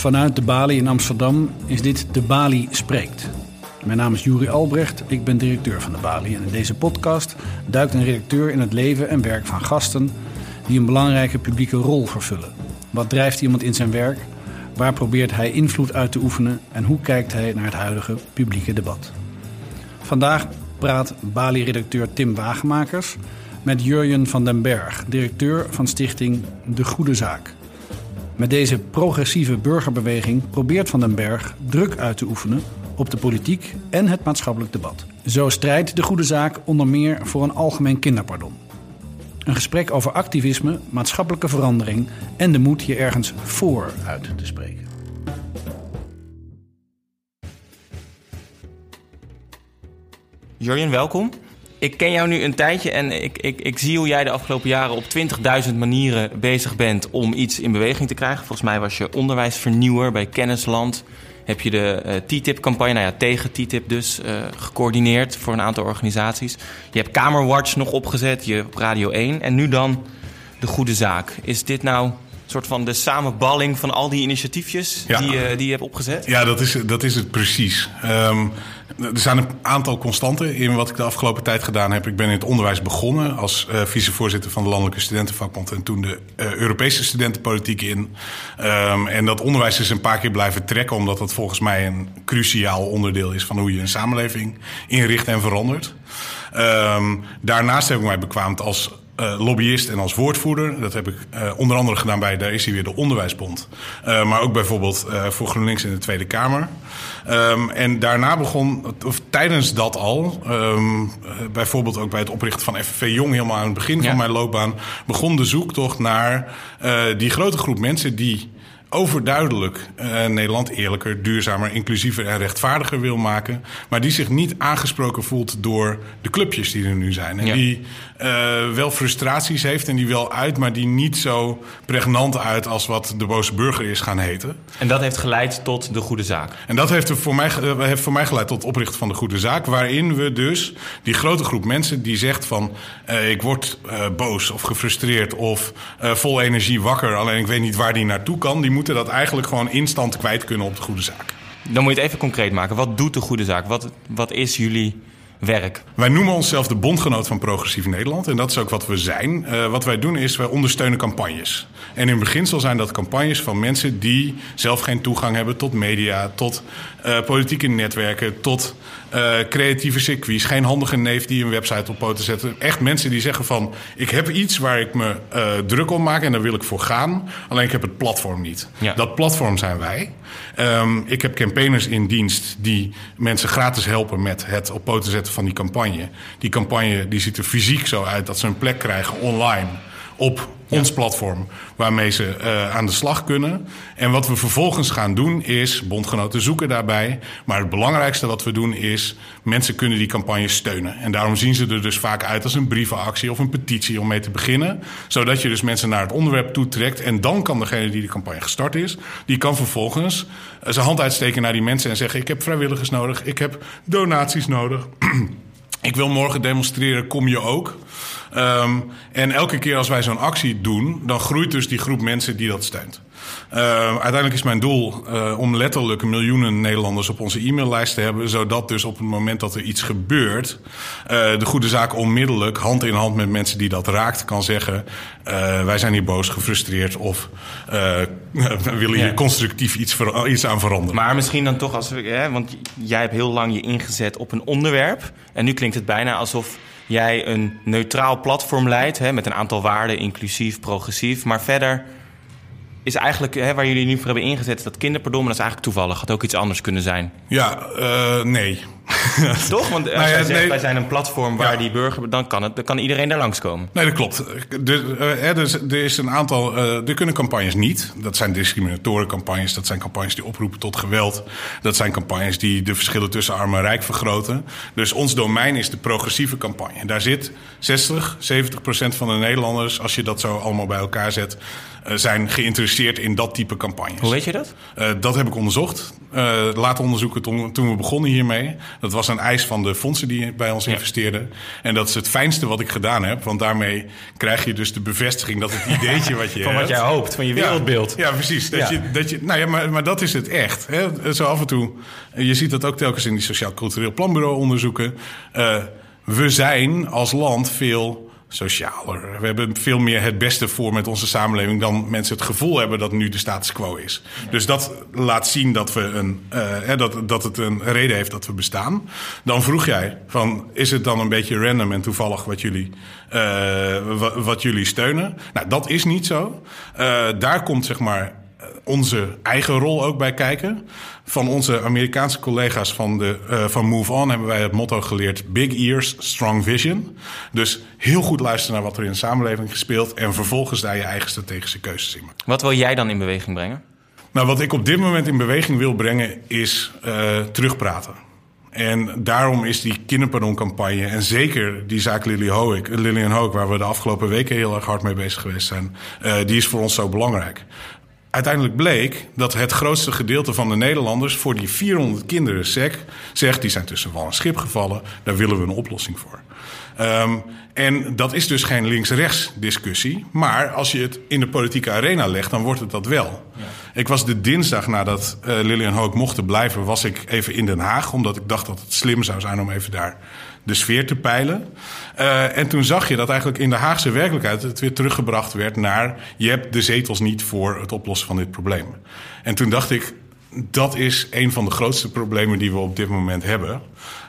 Vanuit de Bali in Amsterdam is dit De Bali Spreekt. Mijn naam is Juri Albrecht, ik ben directeur van de Bali. En in deze podcast duikt een redacteur in het leven en werk van gasten die een belangrijke publieke rol vervullen. Wat drijft iemand in zijn werk? Waar probeert hij invloed uit te oefenen? En hoe kijkt hij naar het huidige publieke debat? Vandaag praat Bali-redacteur Tim Wagemakers met Jurjen van den Berg, directeur van stichting De Goede Zaak. Met deze progressieve burgerbeweging probeert Van den Berg druk uit te oefenen op de politiek en het maatschappelijk debat. Zo strijdt de goede zaak onder meer voor een algemeen kinderpardon. Een gesprek over activisme, maatschappelijke verandering en de moed je ergens voor uit te spreken. Jurjen, welkom. Ik ken jou nu een tijdje en ik, ik, ik zie hoe jij de afgelopen jaren op 20.000 manieren bezig bent om iets in beweging te krijgen. Volgens mij was je onderwijsvernieuwer bij Kennisland. Heb je de uh, TTIP-campagne, nou ja, tegen TTIP dus, uh, gecoördineerd voor een aantal organisaties. Je hebt Kamerwatch nog opgezet, je op Radio 1. En nu dan de goede zaak. Is dit nou soort van de samenballing van al die initiatiefjes Ja. die, je- die je hebt opgezet? Ja, dat is, dat is het precies. Ehm, er zijn een aantal constanten in wat ik de afgelopen tijd gedaan heb. Ik ben in het onderwijs begonnen als eh, vicevoorzitter van de Landelijke Studentenvakbond... en toen de eh, Europese studentenpolitiek in. Ehm, en dat onderwijs is een paar keer blijven trekken... omdat dat volgens mij een cruciaal onderdeel is van hoe je een samenleving inricht en verandert. Ehm, daarnaast heb ik mij bekwaamd als eh, lobbyist en als woordvoerder. Dat heb ik eh, onder andere gedaan bij, daar is hij weer, de Onderwijsbond. Eh, maar ook bijvoorbeeld voor GroenLinks in de Tweede Kamer. Ehm, en daarna begon, of tijdens dat al, ehm, eh, bijvoorbeeld ook bij het oprichten van FNV Jong, helemaal aan het begin Ja. van mijn loopbaan, begon de zoektocht naar die grote groep mensen die overduidelijk Nederland eerlijker, duurzamer, inclusiever en rechtvaardiger wil maken. Maar die zich niet aangesproken voelt door de clubjes die er nu zijn. En Ja. die eh, wel frustraties heeft en die wel uit, maar die niet zo pregnant uit als wat de boze burger is gaan heten. En dat heeft geleid tot de goede zaak. En dat heeft, er voor mij, eh, heeft voor mij geleid tot het oprichten van de Goede Zaak. Waarin we dus die grote groep mensen die zegt van... eh, ik word boos of gefrustreerd of vol energie wakker... alleen ik weet niet waar die naartoe kan... die moeten dat eigenlijk gewoon instant kwijt kunnen op de Goede Zaak. Dan moet je het even concreet maken. Wat doet de goede zaak? Wat, wat is jullie werk? Wij noemen onszelf de bondgenoot van Progressief Nederland. En dat is ook wat we zijn. Eh, wat wij doen is, wij ondersteunen campagnes. En in beginsel zijn dat campagnes van mensen die zelf geen toegang hebben tot media, tot eh, politieke netwerken, tot eh, creatieve circuits. Geen handige neef die een website op poten zet. Echt mensen die zeggen van, ik heb iets waar ik me eh, druk om maak en daar wil ik voor gaan. Alleen ik heb het platform niet. Ja. Dat platform zijn wij. Ehm, ik heb campaigners in dienst die mensen gratis helpen met het op poten zetten van die campagne. Die campagne die ziet er fysiek zo uit dat ze een plek krijgen online op ons platform waarmee ze eh, aan de slag kunnen. En wat we vervolgens gaan doen is bondgenoten zoeken daarbij. Maar het belangrijkste wat we doen is mensen kunnen die campagne steunen. En daarom zien ze er dus vaak uit als een brievenactie of een petitie om mee te beginnen. Zodat je dus mensen naar het onderwerp toetrekt. En dan kan degene die de campagne gestart is, die kan vervolgens eh, zijn hand uitsteken naar die mensen en zeggen: Ik heb vrijwilligers nodig, ik heb donaties nodig. Ik wil morgen demonstreren, kom je ook? Ehm, en elke keer als wij zo'n actie doen, dan groeit dus die groep mensen die dat steunt. Ehm, uiteindelijk is mijn doel eh, om letterlijk miljoenen Nederlanders op onze e-maillijst te hebben, zodat dus op het moment dat er iets gebeurt, eh, de goede zaak onmiddellijk hand in hand met mensen die dat raakt kan zeggen: eh, wij zijn hier boos, gefrustreerd of we willen hier Ja. constructief iets, ver- iets aan veranderen. Maar misschien dan toch, als we, hè, want jij hebt heel lang je ingezet op een onderwerp. En nu klinkt het bijna alsof jij een neutraal platform leidt. Hè, met een aantal waarden, inclusief, progressief. Maar verder is eigenlijk, hè, waar jullie nu voor hebben ingezet, dat kinderpardon. Dat is eigenlijk toevallig. Had ook iets anders kunnen zijn. Ja, eh, nee. Toch? Want als Nou ja, jij zegt, nee. wij zijn een platform waar Ja. die burger... Dan kan, het, dan kan iedereen daar langskomen. Nee, dat klopt. Er, eh, er, is, er is een aantal. eh, er kunnen campagnes niet. Dat zijn discriminatorencampagnes. Dat zijn campagnes die oproepen tot geweld. Dat zijn campagnes die de verschillen tussen arm en rijk vergroten. Dus ons domein is de progressieve campagne. Daar zit 60, 70 procent van de Nederlanders, als je dat zo allemaal bij elkaar zet, eh, zijn geïnteresseerd in dat type campagnes. Hoe weet je dat? Dat heb ik onderzocht. Laten onderzoeken toen we begonnen hiermee. Dat was een eis van de fondsen die bij ons investeerden. En dat is het fijnste wat ik gedaan heb. Want daarmee krijg je dus de bevestiging dat het ideetje wat je Van wat jij hoopt, van je wereldbeeld. Ja, ja precies. Dat. Je, dat je, nou ja, maar, maar dat is het echt. Hè? Zo af en toe. Je ziet dat ook telkens in die Sociaal Cultureel Planbureau onderzoeken. Eh, we zijn als land veel socialer. We hebben veel meer het beste voor met onze samenleving dan mensen het gevoel hebben dat nu de status quo is. Dus dat laat zien dat, we een, eh, dat, dat het een reden heeft dat we bestaan. Dan vroeg jij van is het dan een beetje random en toevallig wat jullie, eh, wa- wat jullie steunen? Nou, dat is niet zo. Eh, daar komt zeg maar onze eigen rol ook bij kijken. Van onze Amerikaanse collega's van, de, eh, van Move On hebben wij het motto geleerd: Big Ears, Strong Vision. Dus heel goed luisteren naar wat er in de samenleving gespeeld en vervolgens daar je eigen strategische keuzes in maken. Wat wil jij dan in beweging brengen? Nou, wat ik op dit moment in beweging wil brengen is eh, terugpraten. En daarom is die kinderpardoncampagne en zeker die zaak Lillian Hoek, waar we de afgelopen weken heel erg hard mee bezig geweest zijn, eh, die is voor ons zo belangrijk. Uiteindelijk bleek dat het grootste gedeelte van de Nederlanders voor die 400 kinderen SEC zegt, die zijn tussen wal en schip gevallen, daar willen we een oplossing voor. Ehm, en dat is dus geen links-rechts discussie. Maar als je het in de politieke arena legt, dan wordt het dat wel. Ik was de dinsdag nadat eh Lilian Hoek mochten blijven, was ik even in Den Haag. Omdat ik dacht dat het slim zou zijn om even daar de sfeer te peilen. Eh, en toen zag je dat eigenlijk in de Haagse werkelijkheid het weer teruggebracht werd naar... je hebt de zetels niet voor het oplossen van dit probleem. En toen dacht ik, dat is een van de grootste problemen die we op dit moment hebben.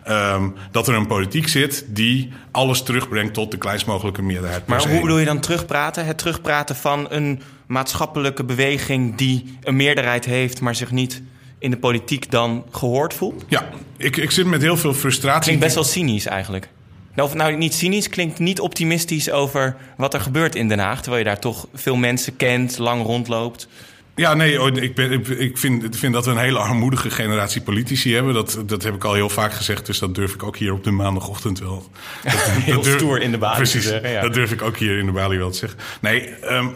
Ehm, dat er een politiek zit die alles terugbrengt tot de kleinst mogelijke meerderheid. Maar hoe bedoel je dan terugpraten? Het terugpraten van een maatschappelijke beweging die een meerderheid heeft, maar zich niet in de politiek dan gehoord voelt? Ja, ik, ik zit met heel veel frustratie. Klinkt best wel cynisch eigenlijk. Nou, of nou niet cynisch, klinkt niet optimistisch over wat er gebeurt in Den Haag. Terwijl je daar toch veel mensen kent, lang rondloopt. Ja, nee, oh, ik, ben, ik, vind, vind dat we een hele armoedige generatie politici hebben. Dat, dat heb ik al heel vaak gezegd, dus dat durf ik ook hier op de maandagochtend wel. Dat, Heel dat durf- stoer in de balie Precies, zeggen, ja. dat durf ik ook hier in de balie wel te zeggen. Nee, ehm,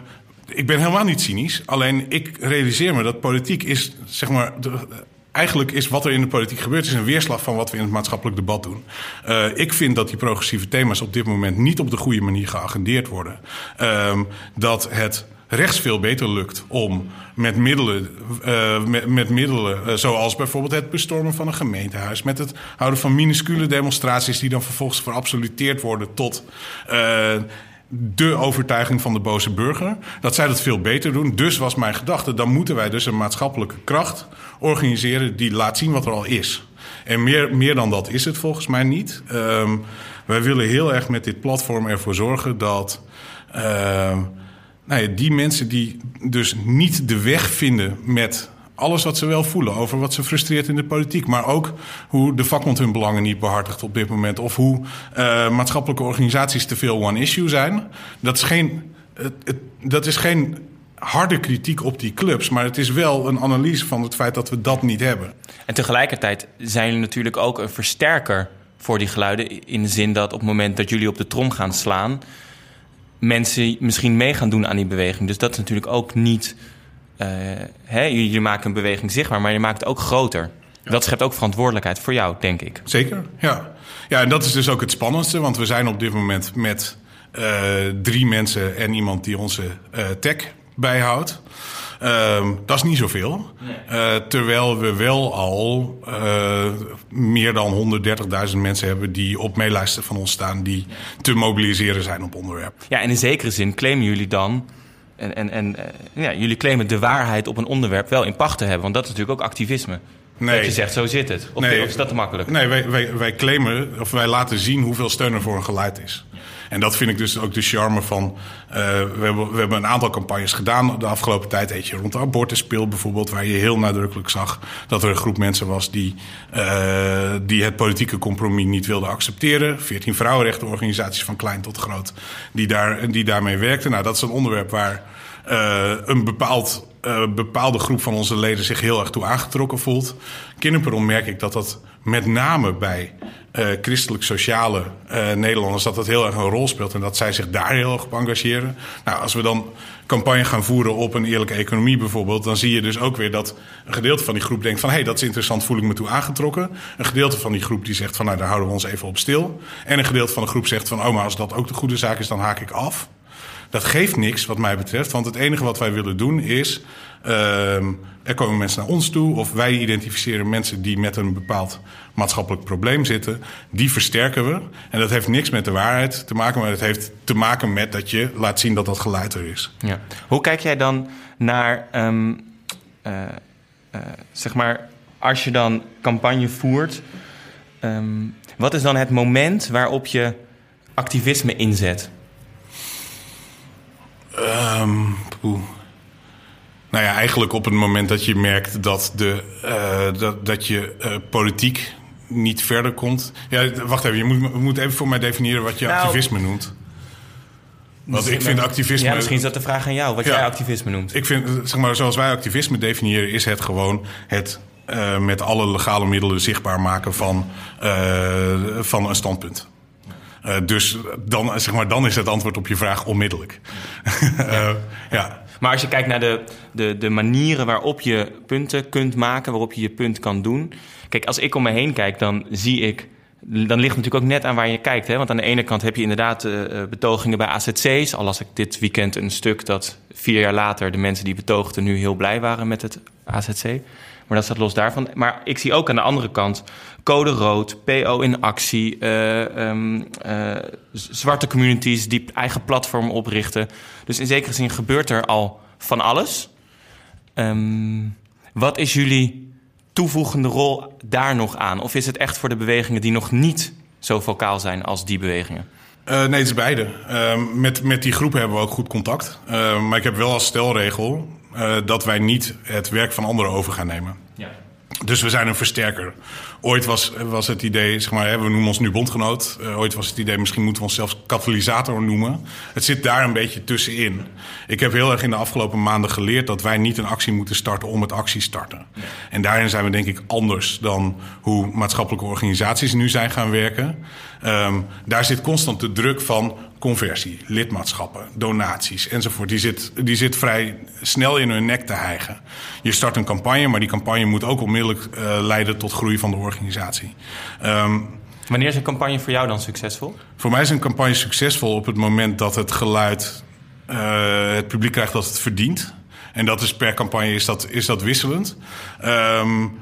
ik ben helemaal niet cynisch. Alleen ik realiseer me dat politiek is, zeg maar... Eigenlijk is wat er in de politiek gebeurt, is een weerslag van wat we in het maatschappelijk debat doen. Eh, ik vind dat die progressieve thema's op dit moment niet op de goede manier geagendeerd worden. Ehm, dat het rechts veel beter lukt om met middelen, eh, met, middelen eh, zoals bijvoorbeeld het bestormen van een gemeentehuis, met het houden van minuscule demonstraties die dan vervolgens verabsoluteerd worden tot de overtuiging van de boze burger, dat zij dat veel beter doen. Dus was mijn gedachte, dan moeten wij dus een maatschappelijke kracht organiseren die laat zien wat er al is. En meer, meer dan dat is het volgens mij niet. Ehm, wij willen heel erg met dit platform ervoor zorgen dat ehm, nou ja, die mensen die dus niet de weg vinden met alles wat ze wel voelen over wat ze frustreert in de politiek. Maar ook hoe de vakbond hun belangen niet behartigt op dit moment. Of hoe eh, maatschappelijke organisaties te veel one-issue zijn. Dat is geen, het, het- dat is geen harde kritiek op die clubs. Maar het is wel een analyse van het feit dat we dat niet hebben. En tegelijkertijd zijn jullie natuurlijk ook een versterker voor die geluiden. In de zin dat op het moment dat jullie op de trom gaan slaan, mensen misschien mee gaan doen aan die beweging. Dus dat is natuurlijk ook niet. Eh, hè, jullie maken een beweging zichtbaar, maar je maakt het ook groter. Dat schept ook verantwoordelijkheid voor jou, denk ik. Zeker, ja. Ja, en dat is dus ook het spannendste. Want we zijn op dit moment met eh, drie mensen en iemand die onze eh, tech bijhoudt. Ehm, dat is niet zoveel. Eh, terwijl we wel al meer dan 130.000 mensen hebben die op meelijsten van ons staan, die te mobiliseren zijn op onderwerp. Ja, en in zekere zin claimen jullie dan. En, en, en eh, ja, jullie claimen de waarheid op een onderwerp wel in pacht te hebben. Want dat is natuurlijk ook activisme. Nee. Dat je zegt, zo zit het. Of, Nee. of is dat te makkelijk? Nee, wij, wij, wij claimen, of wij laten zien hoeveel steun er voor een geluid is. En dat vind ik dus ook de charme van. eh, we, hebben, we hebben een aantal campagnes gedaan de afgelopen tijd. Eentje rond de abortuspil bijvoorbeeld, waar je heel nadrukkelijk zag dat er een groep mensen was die, eh, die het politieke compromis niet wilden accepteren. Veertien vrouwenrechtenorganisaties van klein tot groot die, daar, die daarmee werkten. Nou, dat is een onderwerp waar eh, een bepaald een bepaalde groep van onze leden zich heel erg toe aangetrokken voelt. Kinderpardon merk ik dat dat met name bij uh, christelijk-sociale uh, Nederlanders... dat dat heel erg een rol speelt en dat zij zich daar heel erg op engageren. Nou, als we dan campagne gaan voeren op een eerlijke economie bijvoorbeeld... dan zie je dus ook weer dat een gedeelte van die groep denkt van... hé, hey, dat is interessant, voel ik me toe aangetrokken. Een gedeelte van die groep die zegt van... nou, daar houden we ons even op stil. En een gedeelte van de groep zegt van... oh, maar als dat ook de goede zaak is, dan haak ik af. Dat geeft niks wat mij betreft, want het enige wat wij willen doen is... Uh, er komen mensen naar ons toe of wij identificeren mensen die met een bepaald maatschappelijk probleem zitten. Die versterken we. En dat heeft niks met de waarheid te maken, maar het heeft te maken met dat je laat zien dat dat geluid er is. Ja. Hoe kijk jij dan naar, um, uh, uh, zeg maar, als je dan campagne voert, um, wat is dan het moment waarop je activisme inzet? Um, nou ja, eigenlijk op het moment dat je merkt dat, de, uh, dat, dat je uh, politiek niet verder komt. Ja, wacht even, je moet, moet even voor mij definiëren wat je nou, activisme noemt. Want ik vind activisme. Ja, misschien is dat de vraag aan jou, wat ja, jij activisme noemt. Ik vind, zeg maar, zoals wij activisme definiëren, is het gewoon het uh, met alle legale middelen zichtbaar maken van, van een standpunt. Uh, dus dan, zeg maar, dan is het antwoord op je vraag onmiddellijk. uh, ja. Maar als je kijkt naar de, de, de manieren waarop je punten kunt maken, waarop je je punt kan doen. Kijk, als ik om me heen kijk, dan zie ik. Dan ligt het natuurlijk ook net aan waar je kijkt. Hè? Want aan de ene kant heb je inderdaad uh, betogingen bij AZC's. Al las ik dit weekend een stuk dat vier jaar later de mensen die betoogden nu heel blij waren met het AZC. Maar dat staat los daarvan. Maar ik zie ook aan de andere kant code rood, PO in actie, uh, um, uh, zwarte communities die eigen platform oprichten. Dus in zekere zin gebeurt er al van alles. Um, wat is jullie toevoegende rol daar nog aan? Of is het echt voor de bewegingen die nog niet zo vocaal zijn als die bewegingen? Uh, nee, het is beide. Uh, met, met die groepen hebben we ook goed contact. Maar ik heb wel als stelregel dat wij niet het werk van anderen over gaan nemen. Ja. Dus we zijn een versterker. Ooit was, was het idee, zeg maar, we noemen ons nu bondgenoot. Uh, ooit was het idee, misschien moeten we ons zelfs katalysator noemen. Het zit daar een beetje tussenin. Ik heb heel erg in de afgelopen maanden geleerd dat wij niet een actie moeten starten om het actie starten. Ja. En daarin zijn we denk ik anders dan hoe maatschappelijke organisaties nu zijn gaan werken. Um, daar zit constant de druk van conversie, lidmaatschappen, donaties enzovoort. Die zit, die zit vrij snel in hun nek te hijgen. Je start een campagne, maar die campagne moet ook onmiddellijk uh, leiden tot groei van de organisatie. Um, Wanneer is een campagne voor jou dan succesvol? Voor mij is een campagne succesvol op het moment dat het geluid uh, het publiek krijgt dat het verdient. En dat is per campagne is dat, is dat wisselend. Um,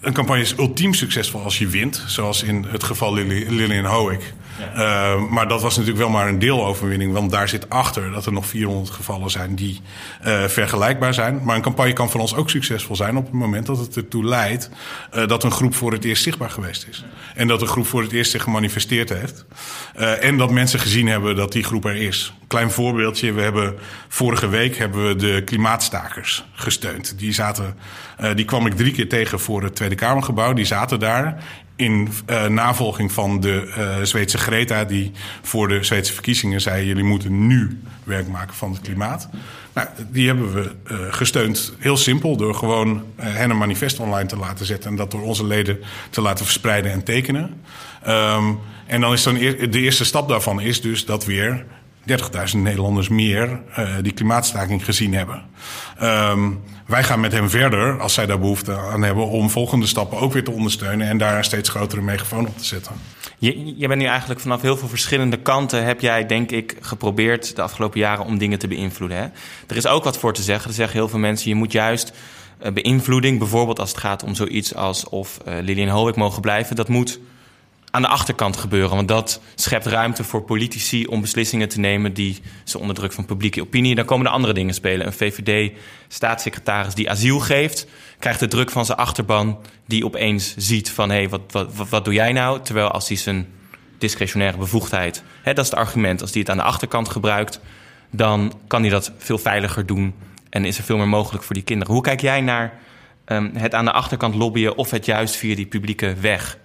een campagne is ultiem succesvol als je wint. Zoals in het geval Lillian Hoek. Uh, maar dat was natuurlijk wel maar een deeloverwinning. Want daar zit achter dat er nog 400 gevallen zijn die uh, vergelijkbaar zijn. Maar een campagne kan voor ons ook succesvol zijn op het moment dat het ertoe leidt uh, dat een groep voor het eerst zichtbaar geweest is. En dat een groep voor het eerst zich gemanifesteerd heeft. en dat mensen gezien hebben dat die groep er is. Klein voorbeeldje. We hebben vorige week hebben we de klimaatstakers gesteund. Die zaten, die kwam ik drie keer tegen voor het Tweede Kamergebouw. Die zaten daar in uh, navolging van de uh, Zweedse Greta, die voor de Zweedse verkiezingen zei: jullie moeten nu werk maken van het klimaat. Nou, die hebben we gesteund, heel simpel, door gewoon hen een manifest online te laten zetten en dat door onze leden te laten verspreiden en tekenen. Um, en dan is dan de eerste stap daarvan is dus dat weer 30.000 Nederlanders meer uh, die klimaatstaking gezien hebben. Um, wij gaan met hem verder, als zij daar behoefte aan hebben, om volgende stappen ook weer te ondersteunen en daar een steeds grotere megafoon op te zetten. Je, je bent nu eigenlijk vanaf heel veel verschillende kanten, heb jij denk ik geprobeerd de afgelopen jaren om dingen te beïnvloeden. Hè? Er is ook wat voor te zeggen. Er zeggen heel veel mensen, je moet juist uh, beïnvloeding, bijvoorbeeld als het gaat om zoiets als of uh, Lilian Hoek mogen blijven, dat moet aan de achterkant gebeuren. Want dat schept ruimte voor politici om beslissingen te nemen die ze onder druk van publieke opinie. Dan komen er andere dingen spelen. Een VVD-staatssecretaris die asiel geeft, krijgt de druk van zijn achterban die opeens ziet van hé, hey, wat, wat, wat, doe jij nou? Terwijl als hij zijn discretionaire bevoegdheid, hè, dat is het argument, als hij het aan de achterkant gebruikt, dan kan hij dat veel veiliger doen en is er veel meer mogelijk voor die kinderen. Hoe kijk jij naar um, het aan de achterkant lobbyen of het juist via die publieke weg?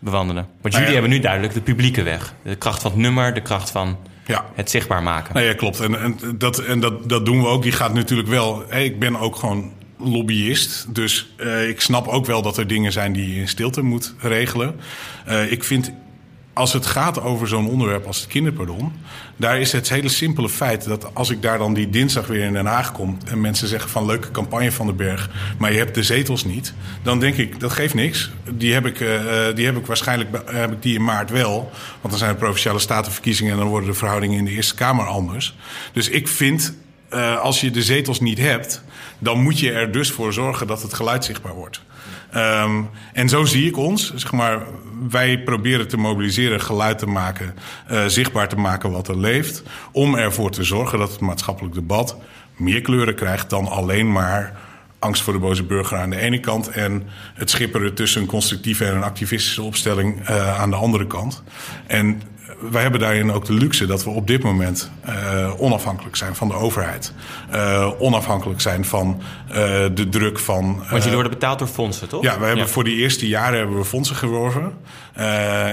Bewandelen. Want jullie ja. hebben nu duidelijk de publieke weg. De kracht van het nummer, de kracht van ja. het zichtbaar maken. Nee, ja, klopt. En, en, dat, en dat, dat doen we ook. Die gaat natuurlijk wel. Hey, ik ben ook gewoon lobbyist. Dus uh, ik snap ook wel dat er dingen zijn die je in stilte moet regelen. Uh, ik vind als het gaat over zo'n onderwerp als het kinderpardon, daar is het hele simpele feit dat als ik daar dan die dinsdag weer in Den Haag kom en mensen zeggen van leuke campagne van de Berg, maar je hebt de zetels niet, dan denk ik dat geeft niks. Die heb ik, uh, die heb ik waarschijnlijk heb ik die in maart wel, want dan zijn er provinciale statenverkiezingen en dan worden de verhoudingen in de Eerste Kamer anders. Dus ik vind uh, als je de zetels niet hebt, dan moet je er dus voor zorgen dat het geluid zichtbaar wordt. Um, en zo zie ik ons. Zeg maar, wij proberen te mobiliseren, geluid te maken, uh, zichtbaar te maken wat er leeft. Om ervoor te zorgen dat het maatschappelijk debat meer kleuren krijgt dan alleen maar angst voor de boze burger aan de ene kant en het schipperen tussen een constructieve en een activistische opstelling uh, aan de andere kant. En wij hebben daarin ook de luxe dat we op dit moment uh, onafhankelijk zijn van de overheid. Uh, onafhankelijk zijn van uh, de druk van. Want jullie worden betaald door fondsen, toch? Ja, we hebben ja. voor die eerste jaren hebben we fondsen geworven.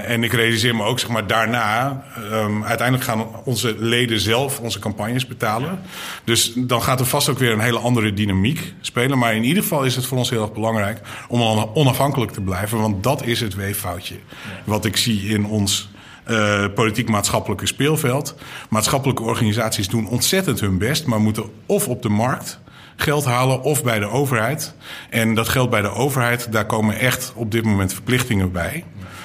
en ik realiseer me ook, zeg maar, daarna. Um, uiteindelijk gaan onze leden zelf onze campagnes betalen. Dus dan gaat er vast ook weer een hele andere dynamiek spelen. Maar in ieder geval is het voor ons heel erg belangrijk om onafhankelijk te blijven. Want dat is het weeffoutje. Wat ik zie in ons uh, politiek-maatschappelijke speelveld. Maatschappelijke organisaties doen ontzettend hun best, maar moeten of op de markt geld halen of bij de overheid. En dat geld bij de overheid, daar komen echt op dit moment verplichtingen bij.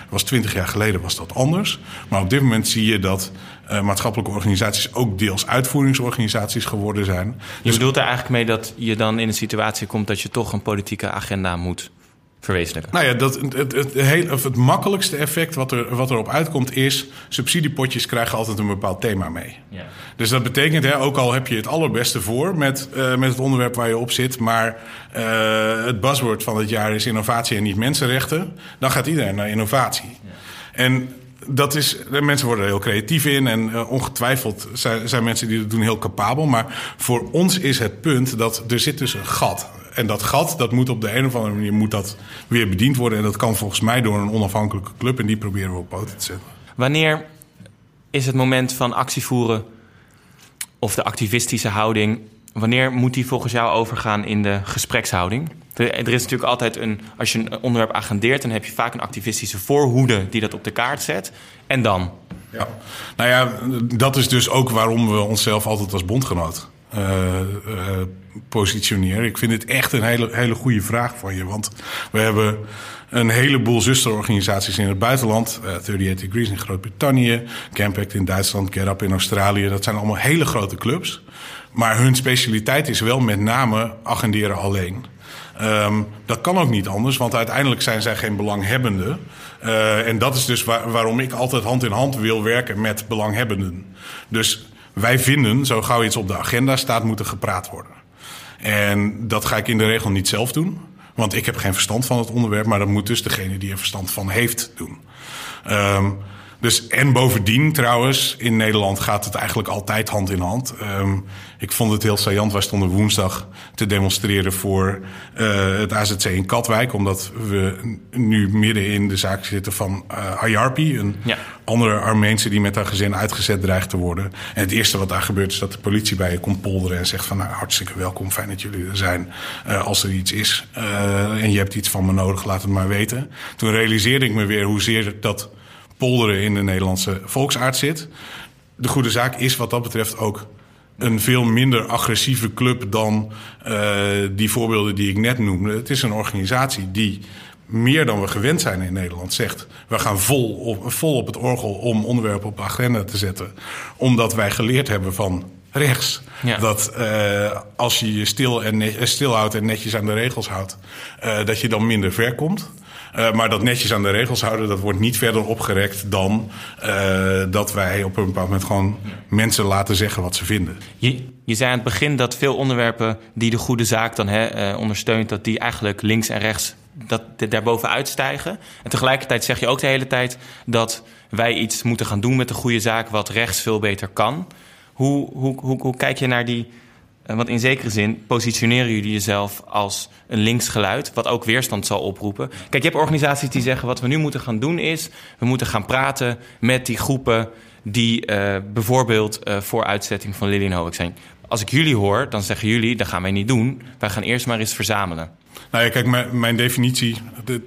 Was twintig jaar geleden was dat anders. Maar op dit moment zie je dat uh, maatschappelijke organisaties ook deels uitvoeringsorganisaties geworden zijn. Je dus bedoelt er eigenlijk mee dat je dan in een situatie komt dat je toch een politieke agenda moet verwezenlijken? Nou ja, dat, het, het, het, heel, het makkelijkste effect wat, er, wat erop uitkomt is... subsidiepotjes krijgen altijd een bepaald thema mee. Ja. Dus dat betekent, hè, ook al heb je het allerbeste voor met, uh, met het onderwerp waar je op zit... maar uh, het buzzword van het jaar is innovatie en niet mensenrechten... dan gaat iedereen naar innovatie. Ja. En dat is, mensen worden er heel creatief in en uh, ongetwijfeld zijn, zijn mensen die dat doen heel capabel. Maar voor ons is het punt dat er zit dus een gat en dat gat, dat moet op de een of andere manier moet dat weer bediend worden. En dat kan volgens mij door een onafhankelijke club. En die proberen we op poten te zetten. Wanneer is het moment van actie voeren of de activistische houding... wanneer moet die volgens jou overgaan in de gesprekshouding? Er is natuurlijk altijd een... als je een onderwerp agendeert... dan heb je vaak een activistische voorhoede die dat op de kaart zet. En dan? Ja, nou ja, dat is dus ook waarom we onszelf altijd als bondgenoot uh, uh, positioneren. Ik vind het echt een hele, hele goede vraag van je. Want we hebben een heleboel zusterorganisaties in het buitenland. Uh, 38 Degrees in Groot-Brittannië, Campact in Duitsland, Get Up in Australië. Dat zijn allemaal hele grote clubs. Maar hun specialiteit is wel met name agenderen alleen. Um, dat kan ook niet anders, want uiteindelijk zijn zij geen belanghebbenden. En dat is dus waar, waarom ik altijd hand in hand wil werken met belanghebbenden. Dus wij vinden, zo gauw iets op de agenda staat, moet er gepraat worden. En dat ga ik in de regel niet zelf doen. Want ik heb geen verstand van het onderwerp, maar dat moet dus degene die er verstand van heeft doen. Um, dus, en bovendien trouwens, in Nederland gaat het eigenlijk altijd hand in hand. Um, ik vond het heel saillant. Wij stonden woensdag te demonstreren voor uh, het AZC in Katwijk. Omdat we nu midden in de zaak zitten van uh, Ayarpi. Een ja. andere Armeense die met haar gezin uitgezet dreigt te worden. En het eerste wat daar gebeurt is dat de politie bij je komt polderen. En zegt van nou hartstikke welkom, fijn dat jullie er zijn. Uh, als er iets is en je hebt iets van me nodig, laat het maar weten. Toen realiseerde ik me weer hoezeer dat polderen in de Nederlandse volksaard zit. De goede zaak is wat dat betreft ook een veel minder agressieve club dan uh, die voorbeelden die ik net noemde. Het is een organisatie die meer dan we gewend zijn in Nederland zegt... we gaan vol op, vol op het orgel om onderwerpen op de agenda te zetten. Omdat wij geleerd hebben van rechts. Ja. Dat uh, als je je stil, en stil houdt en netjes aan de regels houdt... Uh, dat je dan minder ver komt. Uh, maar dat netjes aan de regels houden, dat wordt niet verder opgerekt dan uh, dat wij op een bepaald moment gewoon mensen laten zeggen wat ze vinden. Je, je zei aan het begin dat veel onderwerpen die de goede zaak dan hè, uh, ondersteunt, dat die eigenlijk links en rechts dat, daarboven uitstijgen. En tegelijkertijd zeg je ook de hele tijd dat wij iets moeten gaan doen met de goede zaak wat rechts veel beter kan. Hoe, hoe, hoe, kijk je naar die eh, want in zekere zin positioneren jullie jezelf als een linksgeluid, wat ook weerstand zal oproepen. Kijk, je hebt organisaties die zeggen: wat we nu moeten gaan doen is, we moeten gaan praten met die groepen die uh, bijvoorbeeld uh, voor uitzetting van Lilienhoek zijn. Als ik jullie hoor, dan zeggen jullie, dat gaan wij niet doen. Wij gaan eerst maar eens verzamelen. Nou ja, kijk, mijn, definitie, de,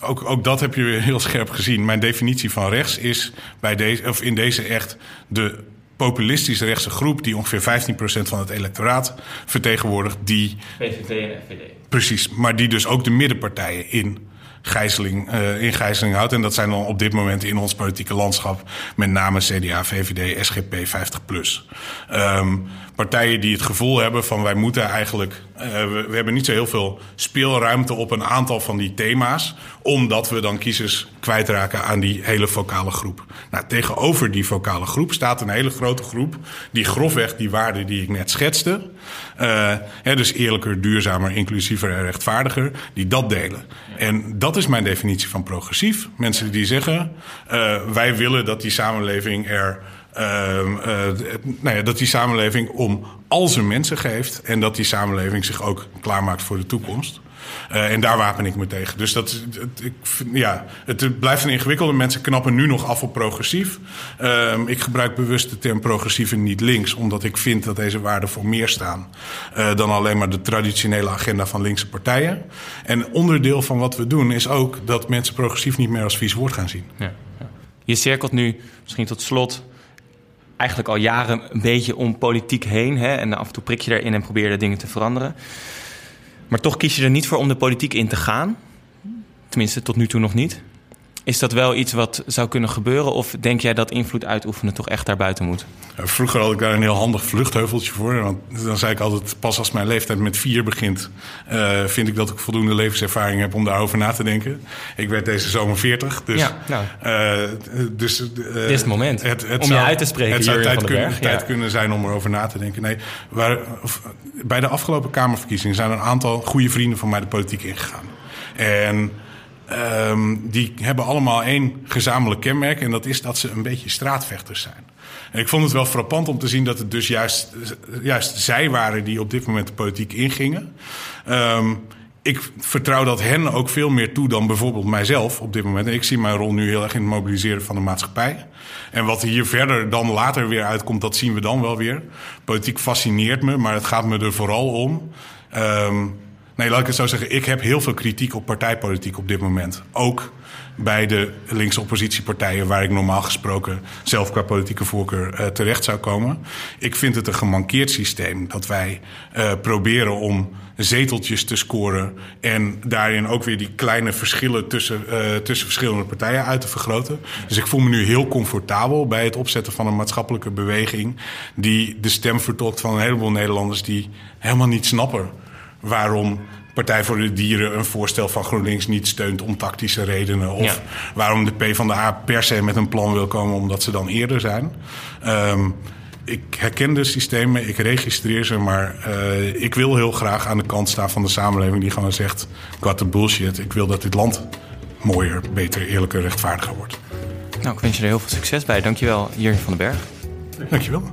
ook, ook dat heb je weer heel scherp gezien. Mijn definitie van rechts is bij deze, of in deze echt de populistisch rechtse groep... die ongeveer 15% van het electoraat vertegenwoordigt. Die, VVD en FVD. Precies, maar die dus ook de middenpartijen in gijzeling, uh, in gijzeling houdt. En dat zijn dan op dit moment in ons politieke landschap met name CDA, VVD, SGP, 50+. Um, partijen die het gevoel hebben van wij moeten eigenlijk... Uh, we, we, hebben niet zo heel veel speelruimte op een aantal van die thema's... omdat we dan kiezers kwijtraken aan die hele vocale groep. Nou, tegenover die vocale groep staat een hele grote groep... die grofweg die waarden die ik net schetste... Uh, hè, dus eerlijker, duurzamer, inclusiever en rechtvaardiger... die dat delen. En dat is mijn definitie van progressief. Mensen die zeggen, uh, wij willen dat die samenleving er uh, uh, nou ja, dat die samenleving om al zijn mensen geeft en dat die samenleving zich ook klaarmaakt voor de toekomst. Uh, en daar wapen ik me tegen. Dus dat, het, ik, ja, het blijft een ingewikkelde. Mensen knappen nu nog af op progressief. Uh, ik gebruik bewust de term progressief en niet links, omdat ik vind dat deze waarden voor meer staan uh, dan alleen maar de traditionele agenda van linkse partijen. En onderdeel van wat we doen is ook dat mensen progressief niet meer als vies woord gaan zien. Ja. Je cirkelt nu, misschien tot slot, eigenlijk al jaren een beetje om politiek heen. Hè? En af en toe prik je erin en probeer je dingen te veranderen. Maar toch kies je er niet voor om de politiek in te gaan. Tenminste, tot nu toe nog niet. Is dat wel iets wat zou kunnen gebeuren? Of denk jij dat invloed uitoefenen toch echt daarbuiten moet? Vroeger had ik daar een heel handig vluchtheuveltje voor. Want dan zei ik altijd, pas als mijn leeftijd met vier begint... Uh, vind ik dat ik voldoende levenservaring heb om daarover na te denken. Ik werd deze zomer 40. Dus, ja, nou. uh, dus, uh, Dit is het moment het, het om zou, je uit te spreken. Het zou tijd, kunnen, tijd kunnen zijn om erover na te denken. Nee, waar, bij de afgelopen Kamerverkiezingen zijn een aantal goede vrienden van mij de politiek ingegaan. En... Um, die hebben allemaal één gezamenlijk kenmerk. En dat is dat ze een beetje straatvechters zijn. En ik vond het wel frappant om te zien dat het dus juist, juist zij waren die op dit moment de politiek ingingen. Um, ik vertrouw dat hen ook veel meer toe dan bijvoorbeeld mijzelf op dit moment. En ik zie mijn rol nu heel erg in het mobiliseren van de maatschappij. En wat hier verder dan later weer uitkomt, dat zien we dan wel weer. Politiek fascineert me, maar het gaat me er vooral om. Um, Nee, laat ik het zo zeggen. Ik heb heel veel kritiek op partijpolitiek op dit moment. Ook bij de linkse oppositiepartijen, waar ik normaal gesproken zelf qua politieke voorkeur uh, terecht zou komen. Ik vind het een gemankeerd systeem dat wij uh, proberen om zeteltjes te scoren en daarin ook weer die kleine verschillen tussen, uh, tussen verschillende partijen uit te vergroten. Dus ik voel me nu heel comfortabel bij het opzetten van een maatschappelijke beweging die de stem vertolkt van een heleboel Nederlanders die helemaal niet snappen waarom Partij voor de Dieren een voorstel van GroenLinks niet steunt om tactische redenen. Of ja. waarom de PvdA per se met een plan wil komen omdat ze dan eerder zijn. Um, ik herken de systemen, ik registreer ze, maar uh, ik wil heel graag aan de kant staan van de samenleving die gewoon zegt: what the bullshit. Ik wil dat dit land mooier, beter, eerlijker, rechtvaardiger wordt. Nou, ik wens je er heel veel succes bij. Dankjewel, Jurgen van den Berg. Dankjewel.